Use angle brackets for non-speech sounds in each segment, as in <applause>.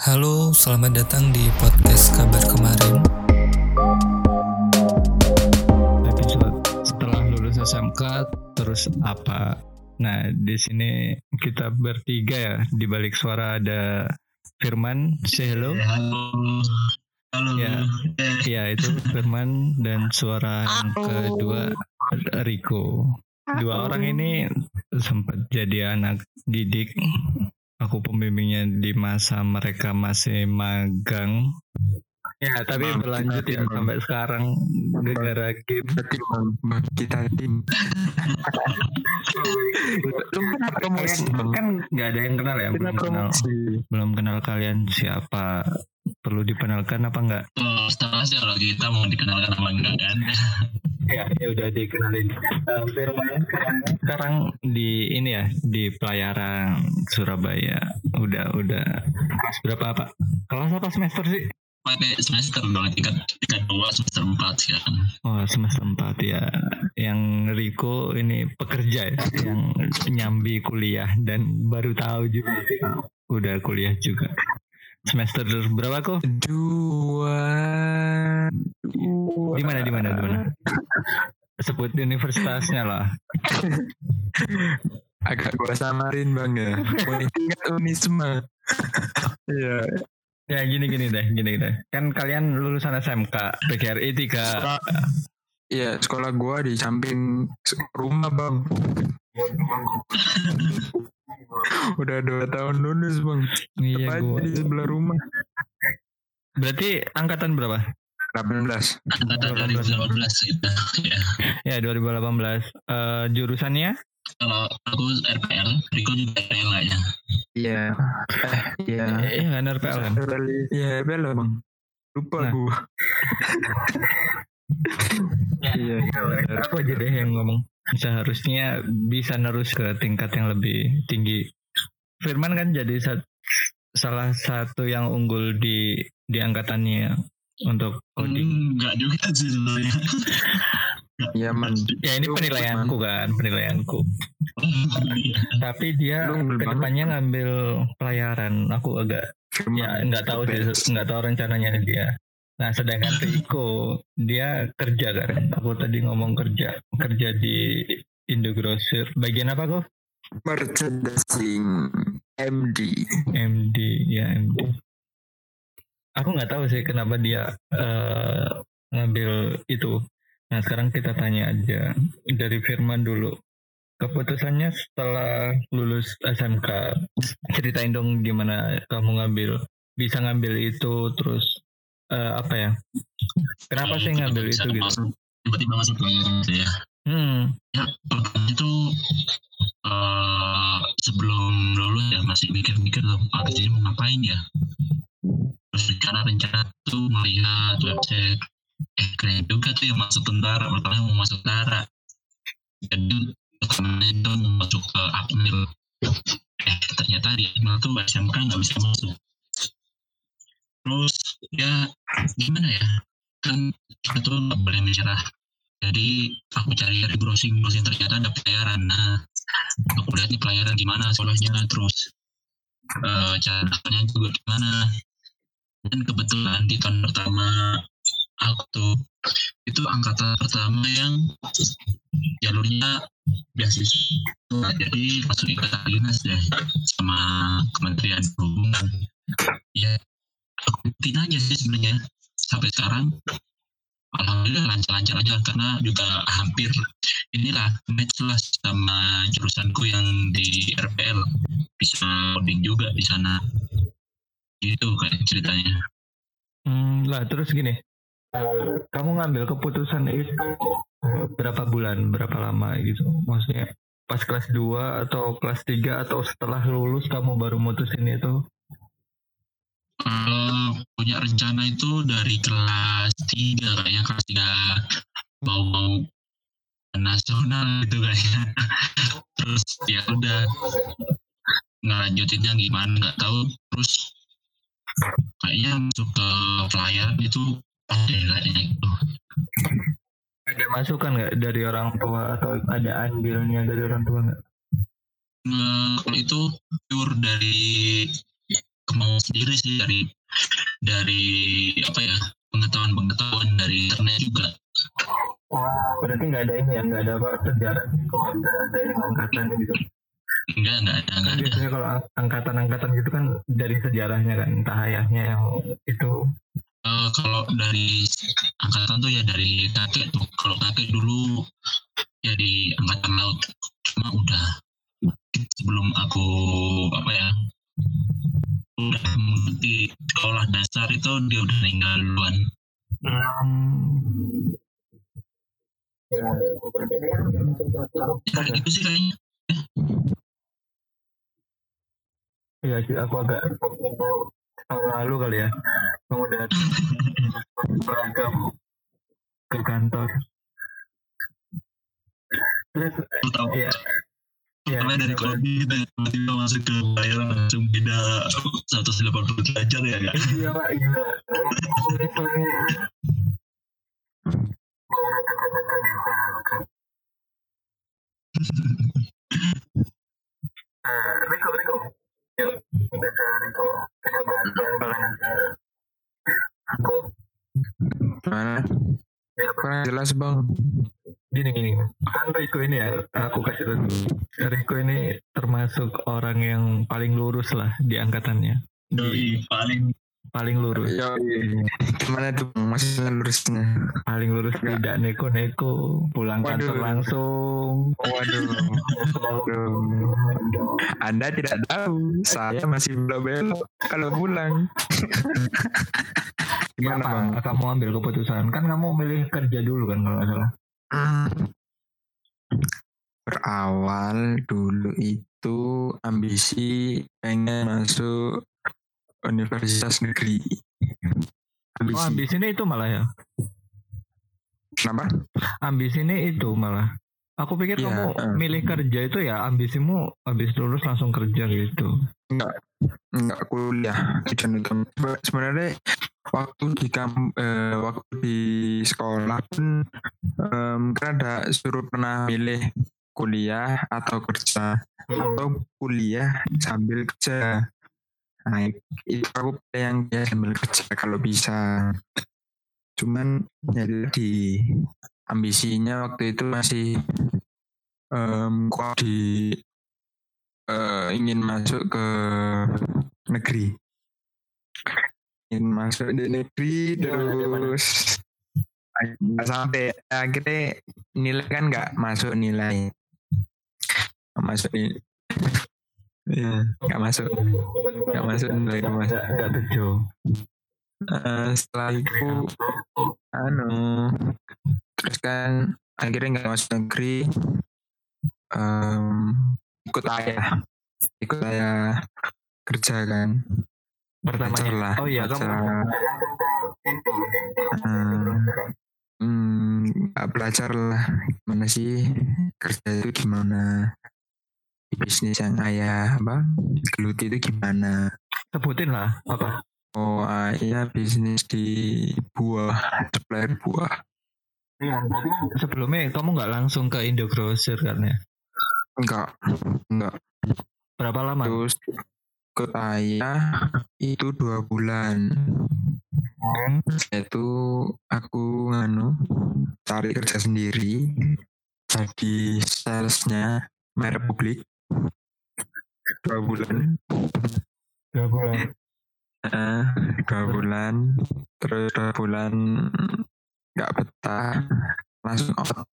Halo, selamat datang di podcast kabar kemarin. episode setelah lulus SMK terus apa? Nah, di sini kita bertiga ya. Di balik suara ada Firman, say hello. Halo. Halo. Ya. Ya, itu Firman dan suara yang kedua Riko. Dua orang ini sempat jadi anak didik. Aku pembimbingnya di masa mereka masih magang. Ya, tapi Bang, berlanjut kita ya sampai sekarang gara-gara game. Bang, kita tim. Lu kan promosi kan nggak ada yang kenal ya Kita belum kenal belum kenal kalian siapa perlu dikenalkan apa enggak Oh, setelah sih kalau kita mau dikenalkan sama enggak kan? Ya ya udah dikenalin. Firman sekarang? Di ini ya di pelayaran Surabaya. Udah udah. Kelas berapa apa kelas apa semester sih? Pakai semester dong, tingkat tingkat dua semester empat sekarang. oh semester 4 ya. Yang Riko ini pekerja ya yang nyambi kuliah dan baru tahu juga. Sih udah kuliah juga semester berapa kok Dua. Dua. Di mana di mana di mana? Sebut universitasnya lah. Agak gua samarin bang ya. Tingkat Unisma. Iya. Ya gini gini deh, gini deh. Kan kalian lulusan SMK, PGRI 3. Sekolah- Iya, sekolah gua di samping rumah bang. Udah dua tahun lulus bang. Iya Tepat gua. di sebelah rumah. Berarti angkatan berapa? 18. Angkatan 2018 kita. Ya. Ya 2018. Eh jurusannya? Kalau aku RPL, Riko juga RPL kayaknya. Iya. Eh, iya. Iya kan RPL kan? Iya, bela bang. Lupa Nah. gua. <laughs> Iya, iya. Aku aja deh yang ngomong. Seharusnya bisa nerus ke tingkat yang lebih tinggi. Firman kan jadi sat- salah satu yang unggul di di angkatannya untuk coding. Enggak juga sih sebenarnya. <laughs> Iya man. Ya ini penilaianku kan, penilaianku. <laughs> Tapi dia ke depannya ngambil pelayaran. Aku agak ya nggak tahu sih, nggak tahu rencananya dia. Nah sedangkan Riko dia kerja kan. Aku tadi ngomong kerja, kerja di Indogrosir. Bagian apa kok? Merchandising MD. MD ya MD. Aku nggak tahu sih kenapa dia eh, ngambil itu. Nah sekarang kita tanya aja dari Firman dulu. Keputusannya setelah lulus SMK, ceritain dong gimana kamu ngambil, bisa ngambil itu terus eh, apa ya? Kenapa sih ngambil itu gitu? Masuk, tiba-tiba masuk pelayaran gitu ya. Hmm, Ya, itu eh sebelum lulus ya masih mikir-mikir tuh abis ini mau ngapain ya. Terus rencana-rencana tuh melihat website eh keren juga tuh yang masuk tentara pertama mau masuk tentara jadi pertama itu mau masuk ke Akmil eh ternyata di Akmil tuh SMK nggak bisa masuk terus ya gimana ya? Kan kita tuh nggak boleh menyerah. Jadi aku cari cari browsing browsing ternyata ada pelayaran. Nah aku lihat nih pelayaran gimana sekolahnya terus eh cara daftarnya juga gimana. Dan kebetulan di tahun pertama aku tuh itu angkatan pertama yang jalurnya beasiswa. Jadi masuk ikatan dinas deh sama Kementerian Perhubungan. Ya ikutin aja sih sebenarnya sampai sekarang alhamdulillah lancar-lancar aja karena juga hampir inilah match lah sama jurusanku yang di RPL bisa coding juga di sana gitu kayak ceritanya hmm, lah terus gini. Kamu ngambil keputusan itu berapa bulan, berapa lama gitu? Maksudnya pas kelas 2 atau kelas 3 atau setelah lulus kamu baru mutusin itu? Eh, punya rencana itu dari kelas 3 kayaknya kelas 3 mau mau nasional gitu kayaknya. <laughs> Terus ya udah ngelanjutinnya gimana nggak tahu. Terus kayaknya masuk ke pelayaran itu ada kayaknya gitu. Ada masukan nggak dari orang tua atau ada andilnya dari orang tua nggak? Nge- kalau itu pure dari kemauan sendiri sih dari dari apa ya pengetahuan pengetahuan dari internet juga Wah, berarti nggak ada ini ya, nggak ada apa sejarah kalau ada dari angkatan gitu. enggak enggak ada enggak ada biasanya kalau ang- angkatan-angkatan gitu kan dari sejarahnya kan, entah ayahnya yang itu. Eh, kalau dari angkatan tuh ya dari kakek tuh kalau kakek dulu ya di angkatan laut cuma udah sebelum aku apa ya udah mengerti sekolah dasar itu dia udah meninggal duluan Hmm. Ya, ya, kayak gitu sih kayaknya Iya sih, aku agak tahun lalu kali ya, kamu datang beragam ke kantor. Terus, ya, ya, Pertama dari kenapa? kopi kita tiba-tiba masuk ke bayaran langsung beda 180 derajat ya kak Iya pak, iya. Levelnya baru tekan-tekan ya Pak. Riko, Riko. Yuk, kita ke Riko. Kita bahas pelan-pelan aja. Aku, Mana? ya, Pak. Kurang jelas bang. Gini gini kan Riko ini ya aku kasih tahu. Riko ini termasuk orang yang paling lurus lah di angkatannya di Doi paling paling lurus Yo, gimana tuh Bang? masih lurusnya? paling lurus tidak neko-neko pulang kantor Waduh. langsung Waduh. Waduh. Anda tidak tahu, saya masih belok-belok kalau pulang. Gimana bang? Apa kamu ambil keputusan kan kamu milih kerja dulu kan kalau nggak salah. Berawal dulu itu ambisi pengen masuk universitas negeri. Ambisi. oh ambisi ini itu malah ya Kenapa? ambisi ini itu malah aku pikir Iya, kamu milih kerja itu ya ambisimu habis lulus langsung kerja gitu. Enggak kuliah. Itu Sebe- sebenarnya waktu di kam eh, waktu di sekolah pun em, kan ada suruh pernah milih kuliah atau kerja atau kuliah sambil kerja. Nah itu aku pilih yang ya sambil kerja kalau bisa. Cuman ya di ambisinya waktu itu masih em, kuat di eh, ingin masuk ke negeri. Ingin masuk di negeri gimana? terus nggak sampai akhirnya nilai kan nggak masuk nilai. Nggak masuk nilai ya nggak masuk. Nggak masuk nilai nggak masuk. Nggak tujuh. Eh, setelah itu anu terus kan akhirnya nggak masuk negeri em, ikut ayah ikut ayah kerja kan. Pertamanya. Lah oh iya kamu belajar. Hmm, belajar lah gimana sih kerja itu gimana? Di bisnis yang ayah apa geluti itu gimana? Sebutin lah apa? Oh ayah bisnis di buah supplier buah Iya, berarti kan sebelumnya kamu nggak langsung ke Indogrosir kan ya? enggak enggak Berapa lama? terus ke ayah itu dua bulan Hmm. itu aku nganu cari kerja sendiri jadi salesnya Republik dua bulan Dua bulan. Eh, dua bulan terus dua bulan nggak betah langsung out.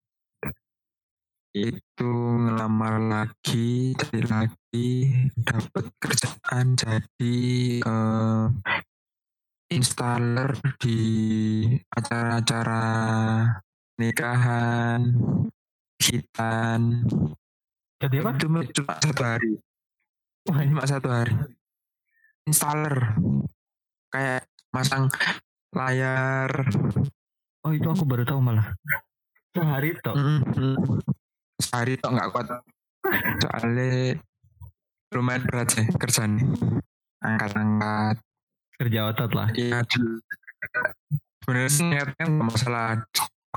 Itu ngelamar lagi cari lagi dapat kerjaan jadi eh, installer di acara-acara nikahan hitan. Jadi apa? itu cuma satu hari. Wah, ini cuma satu hari. Installer. Kayak masang layar Oh itu aku baru tahu malah. Sehari toh. Mm-mm. sehari tok nggak kuat soalnya lumayan berat sih kerjaan angkat-angkat Kerja otot lah. Iya, sebenarnya sih niatnya nggak masalah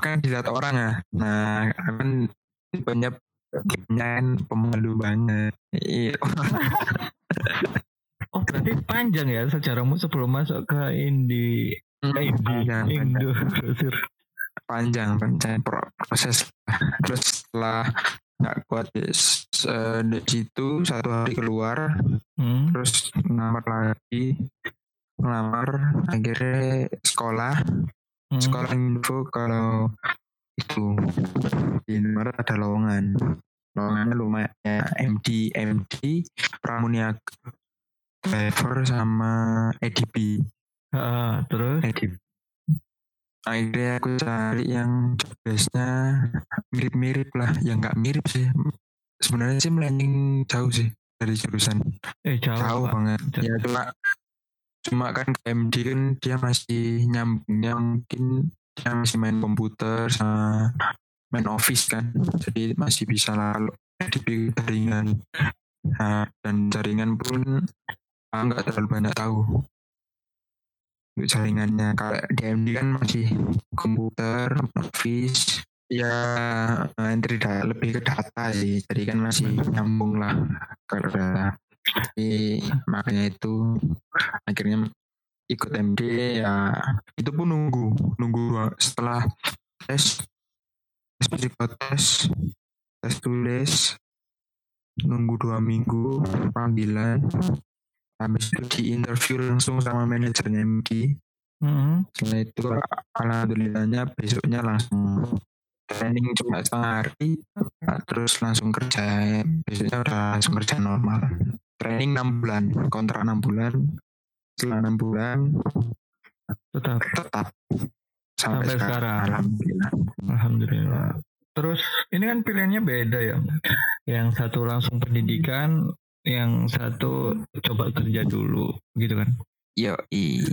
kan dilihat orang ya. Nah, kan tipenya tipenya pemalu banget. Iya. <laughs> Oh berarti panjang ya sejarahmu sebelum masuk ke Hmm, indie panjang, panjang. Indo grosir. panjang panjang pro- proses terus setelah nggak kuat eh, di situ satu hari keluar Hmm. terus ngelamar lagi ngelamar akhirnya sekolah hmm. sekolah info kalau itu di Indomaret ada lowongan lowongannya lumayan ya, MD MD Pramuniaga driver sama EDP Ah, terus? Akhirnya aku cari yang jobdesknya mirip-mirip lah. Yang nggak mirip sih. Sebenarnya sih melenceng jauh sih dari jurusan. Eh jauh, jauh banget. Jauh. ya cuma cuma kan ke MD kan dia masih nyambungnya mungkin dia masih main komputer sama main office kan. Jadi masih bisa lah kalau di jaringan. Nah, dan jaringan pun aku nggak terlalu banyak tahu jaringannya. Kalau di MD kan masih komputer office. Ya entry data lebih ke data sih. Jadi kan masih nyambung lah kalau data. Jadi makanya itu akhirnya ikut MD ya itu pun nunggu nunggu setelah tes tes psikotes tes tulis nunggu dua minggu panggilan habis itu di interview langsung sama manajernya MD Hmm. setelah itu alhamdulillahnya besoknya langsung training cuma setengah hari terus langsung kerja besoknya udah langsung kerja normal training 6 bulan kontrak 6 bulan setelah 6 bulan Tetap. tetap Sampai sampai, sekarang, sekarang. alhamdulillah Alhamdulillah. Terus ini kan pilihannya beda ya. Yang satu langsung pendidikan, yang satu coba kerja dulu, gitu kan? yo i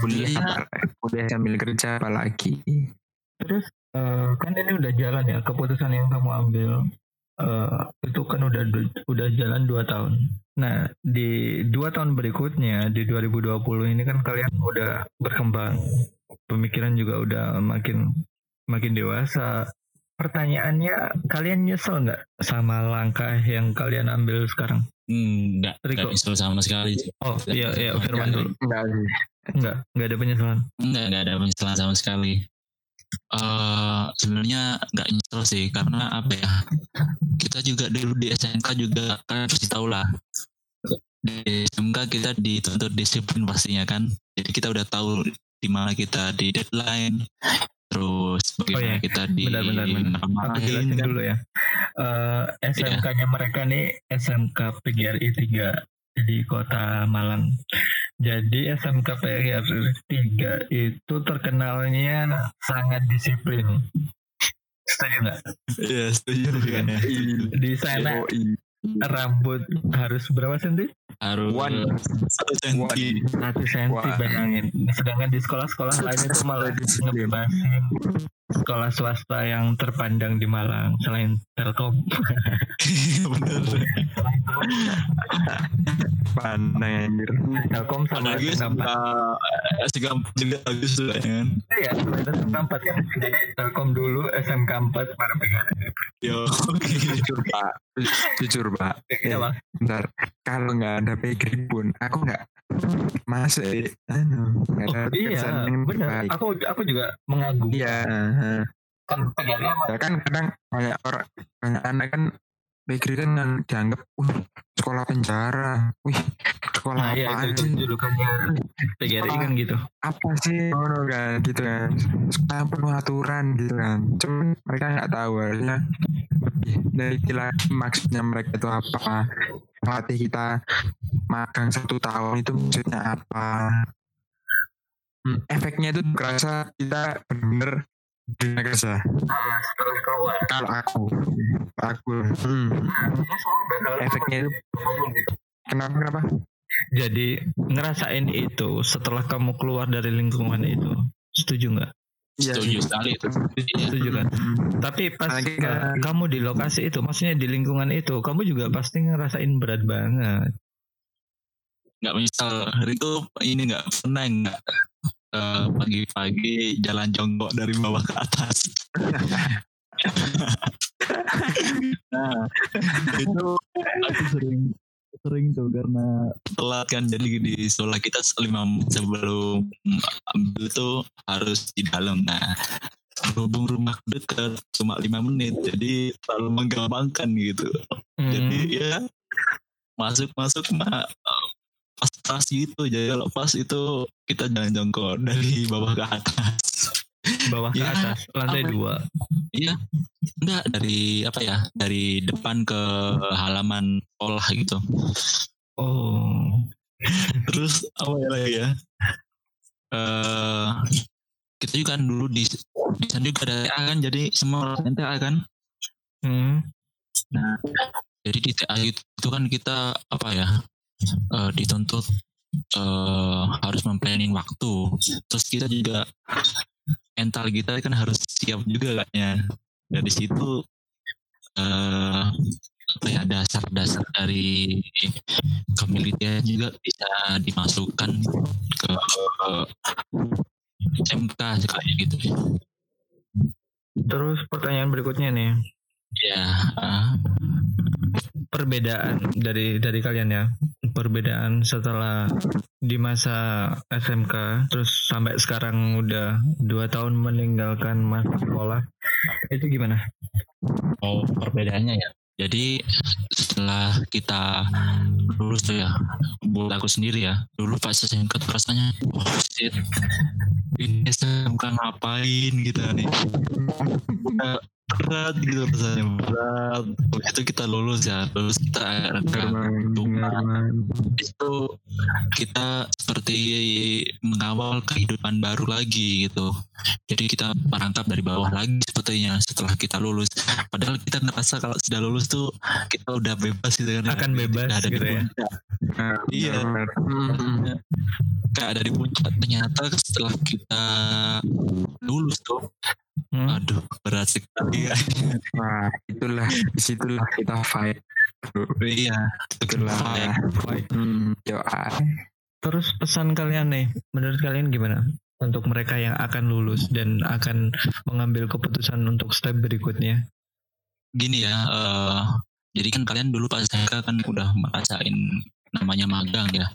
kuliah apa- kuliah sambil kerja apalagi Terus eh, kan ini udah jalan ya keputusan yang kamu ambil eh, itu kan udah udah jalan dua tahun. Nah di dua tahun berikutnya di 2020 ini kan kalian udah berkembang, pemikiran juga udah makin makin dewasa. Pertanyaannya kalian nyesel nggak sama langkah yang kalian ambil sekarang? Hmm, enggak, Riko. enggak nyesel sama sekali. Oh iya iya Firman dulu. enggak Enggak enggak ada penyesalan. Enggak, enggak ada penyesalan sama sekali. eh sebenarnya nggak nyesel sih karena apa ya kita juga dulu di SMK juga kan pasti tahu lah di SMK kita dituntut disiplin pastinya kan jadi kita udah tahu di mana kita di deadline terus bagaimana iya. kita di Benar, benar, benar. Aku jelasin kan. dulu ya. Eh, SMK-nya mereka nih SMK PGRI 3 di kota Malang. Jadi SMK PGRI 3 itu terkenalnya sangat disiplin. Setuju nggak? Iya setuju kan ya Di sana. Rambut harus berapa senti? harus One. satu senti Satu senti bayangin. Sedangkan di sekolah-sekolah lain itu malah ngebebasin sekolah swasta yang terpandang di Malang selain Telkom. bener pandai anjir Telkom sama SMK 4. SMK juga bagus tuh ya kan Iya, SMK 4 kan. Jadi Telkom dulu, SMK 4 baru pegang. Yo. <laughs> Jujur pak. Jujur pak. Bentar. Kalau nggak ada background pun aku nggak masuk anu nggak ada Oh, iya, yang. Aku aku juga mengagumi. iya heeh. Kan PGRI emang ya kan kadang banyak orang banyak anak kan bakery kan yang dianggap wih sekolah penjara. Wih sekolah Nah, iya apaan itu sih? julukannya PGRI kan gitu. apa sih? Ngono kan gitu kan. Sekolah yang penuh aturan gitu kan. Cuman mereka nggak tahu harusnya lebih dari lagi maksudnya mereka itu apa. Pelatih kita magang satu tahun itu maksudnya apa. Hmm, efeknya itu kerasa kita bener-bener dunia kerja Nah, setelah keluar. kalau aku aku hmm, efeknya itu kenapa kenapa Jadi ngerasain itu setelah kamu keluar dari lingkungan itu. Setuju nggak? Iya setuju sekali itu Iya. Setuju kan? Hmm. Tapi pas uh, kan- kamu di lokasi itu, maksudnya di lingkungan itu, kamu juga pasti ngerasain berat banget. nggak misal Riko ini nggak pernah nggak eh, pagi-pagi jalan jongkok dari bawah ke atas. <laughs> Nah itu aku sering sering tuh karena telat kan. Jadi di sekolah kita lima sebelum ambil tuh harus di dalam. Nah berhubung rumah dekat cuma lima menit jadi terlalu menggampangkan gitu. Hmm. jadi ya masuk masuk mah eh, pas pas gitu. Jadi kalau pas itu kita jangan jongkok dari bawah ke atas. Bawah ke Ya, atas lantai apa- dua. Iya. Enggak dari apa ya dari depan ke halaman sekolah gitu. Oh. Terus apa ya lagi ya? Eh kita juga kan dulu di di sana juga ada TA kan jadi semua orang TA kan. Hmm. jadi di TA itu, itu kan kita apa ya eh, dituntut eh, harus memplanning waktu. Terus kita juga mental kita kan harus siap juga kayaknya dari situ eh apa ya dasar-dasar dari kemiliteran juga bisa dimasukkan ke SMK kayak gitu. Terus pertanyaan berikutnya nih. Ya eh, perbedaan dari dari kalian ya perbedaan setelah di masa SMK terus sampai sekarang udah dua tahun meninggalkan masa sekolah itu gimana Oh perbedaannya ya. Jadi setelah kita lulus tuh ya, buat aku sendiri ya. Dulu pas SMK tuh rasanya, oh shit, ini SMK ngapain gitu nih. <laughs> Berat gitu rasanya berat. Habis itu kita lulus ya, lulus kita itu kita seperti mengawal kehidupan baru lagi gitu. Jadi kita merangkap dari bawah lagi sepertinya setelah kita lulus. Padahal kita ngerasa kalau sudah lulus tuh kita udah bebas gitu kan. Akan bebas ada di gitu ya. puncak. Nah, Iya. Hmm. Kayak ada di puncak. Ternyata setelah kita lulus tuh, Hmm? aduh berat sekali. Wah, itulah di situlah kita fight. iya, Itulah. Baik. Hmm, yo, ah. terus pesan kalian nih menurut kalian gimana untuk mereka yang akan lulus dan akan mengambil keputusan untuk step berikutnya gini ya eh, jadi kan kalian dulu pas SMK kan udah merasain namanya magang ya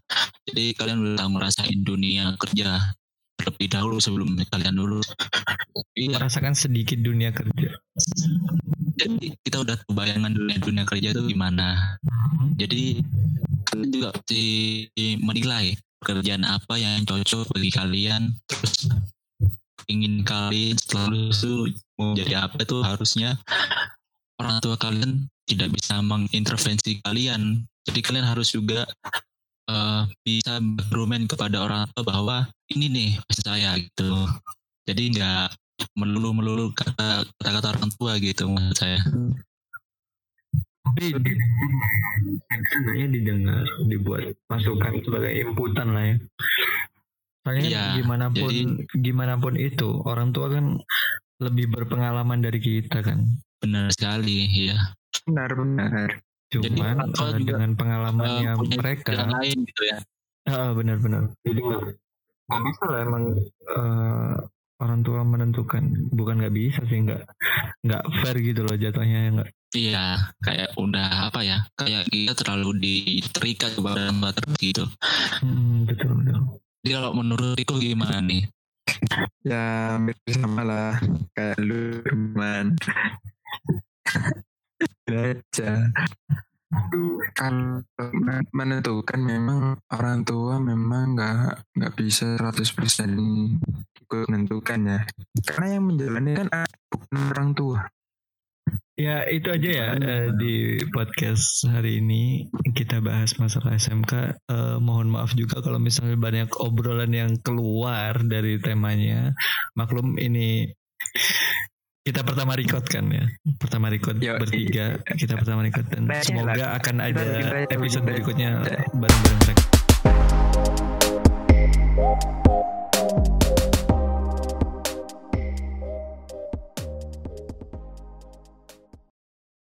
jadi kalian udah ngerasain dunia kerja terlebih dahulu sebelum kalian lulus. Iya. Merasakan sedikit dunia kerja. Jadi kita udah tahu bayangan dunia dunia kerja itu gimana. Jadi kalian juga pasti menilai pekerjaan apa yang cocok bagi kalian. Terus ingin kalian setelah lulus tuh mau jadi apa tuh harusnya? Orang tua kalian tidak bisa mengintervensi kalian. Jadi kalian harus juga eh, bisa berkomen kepada orang tua bahwa ini nih saya gitu. Jadi nggak melulu melulu kata kata orang tua gitu menurut saya. Tapi sebenarnya didengar dibuat masukan sebagai inputan lah ya. Soalnya Iya, gimana pun jadi- gimana pun itu orang tua kan lebih berpengalaman dari kita kan. Benar sekali ya benar benar. Jadi cuman tua eh, juga, dengan pengalamannya Eh, punya mereka yang lain gitu ya Ah, benar-benar. Jadi nggak bisa lah emang eh, orang tua menentukan. Bukan nggak bisa sih nggak nggak fair gitu loh jatuhnya ya nggak. iya kayak udah apa ya kayak kita terlalu diterikat kepada tempat gitu Hmm, betul betul. jadi kalau menurut Riko gimana nih Ya hampir sama lah kayak lu man. Aja. Aduh, kan menentukan memang orang tua memang nggak nggak bisa 100% ikut menentukan ya. Karena yang menjalani kan bukan orang tua. Ya itu aja ya eh, di podcast hari ini kita bahas masalah SMK. Eh, mohon maaf juga kalau misalnya banyak obrolan yang keluar dari temanya. Maklum ini kita pertama record kan ya? Pertama record Yo, bertiga kita pertama record dan semoga akan ada episode berikutnya bareng-bareng mereka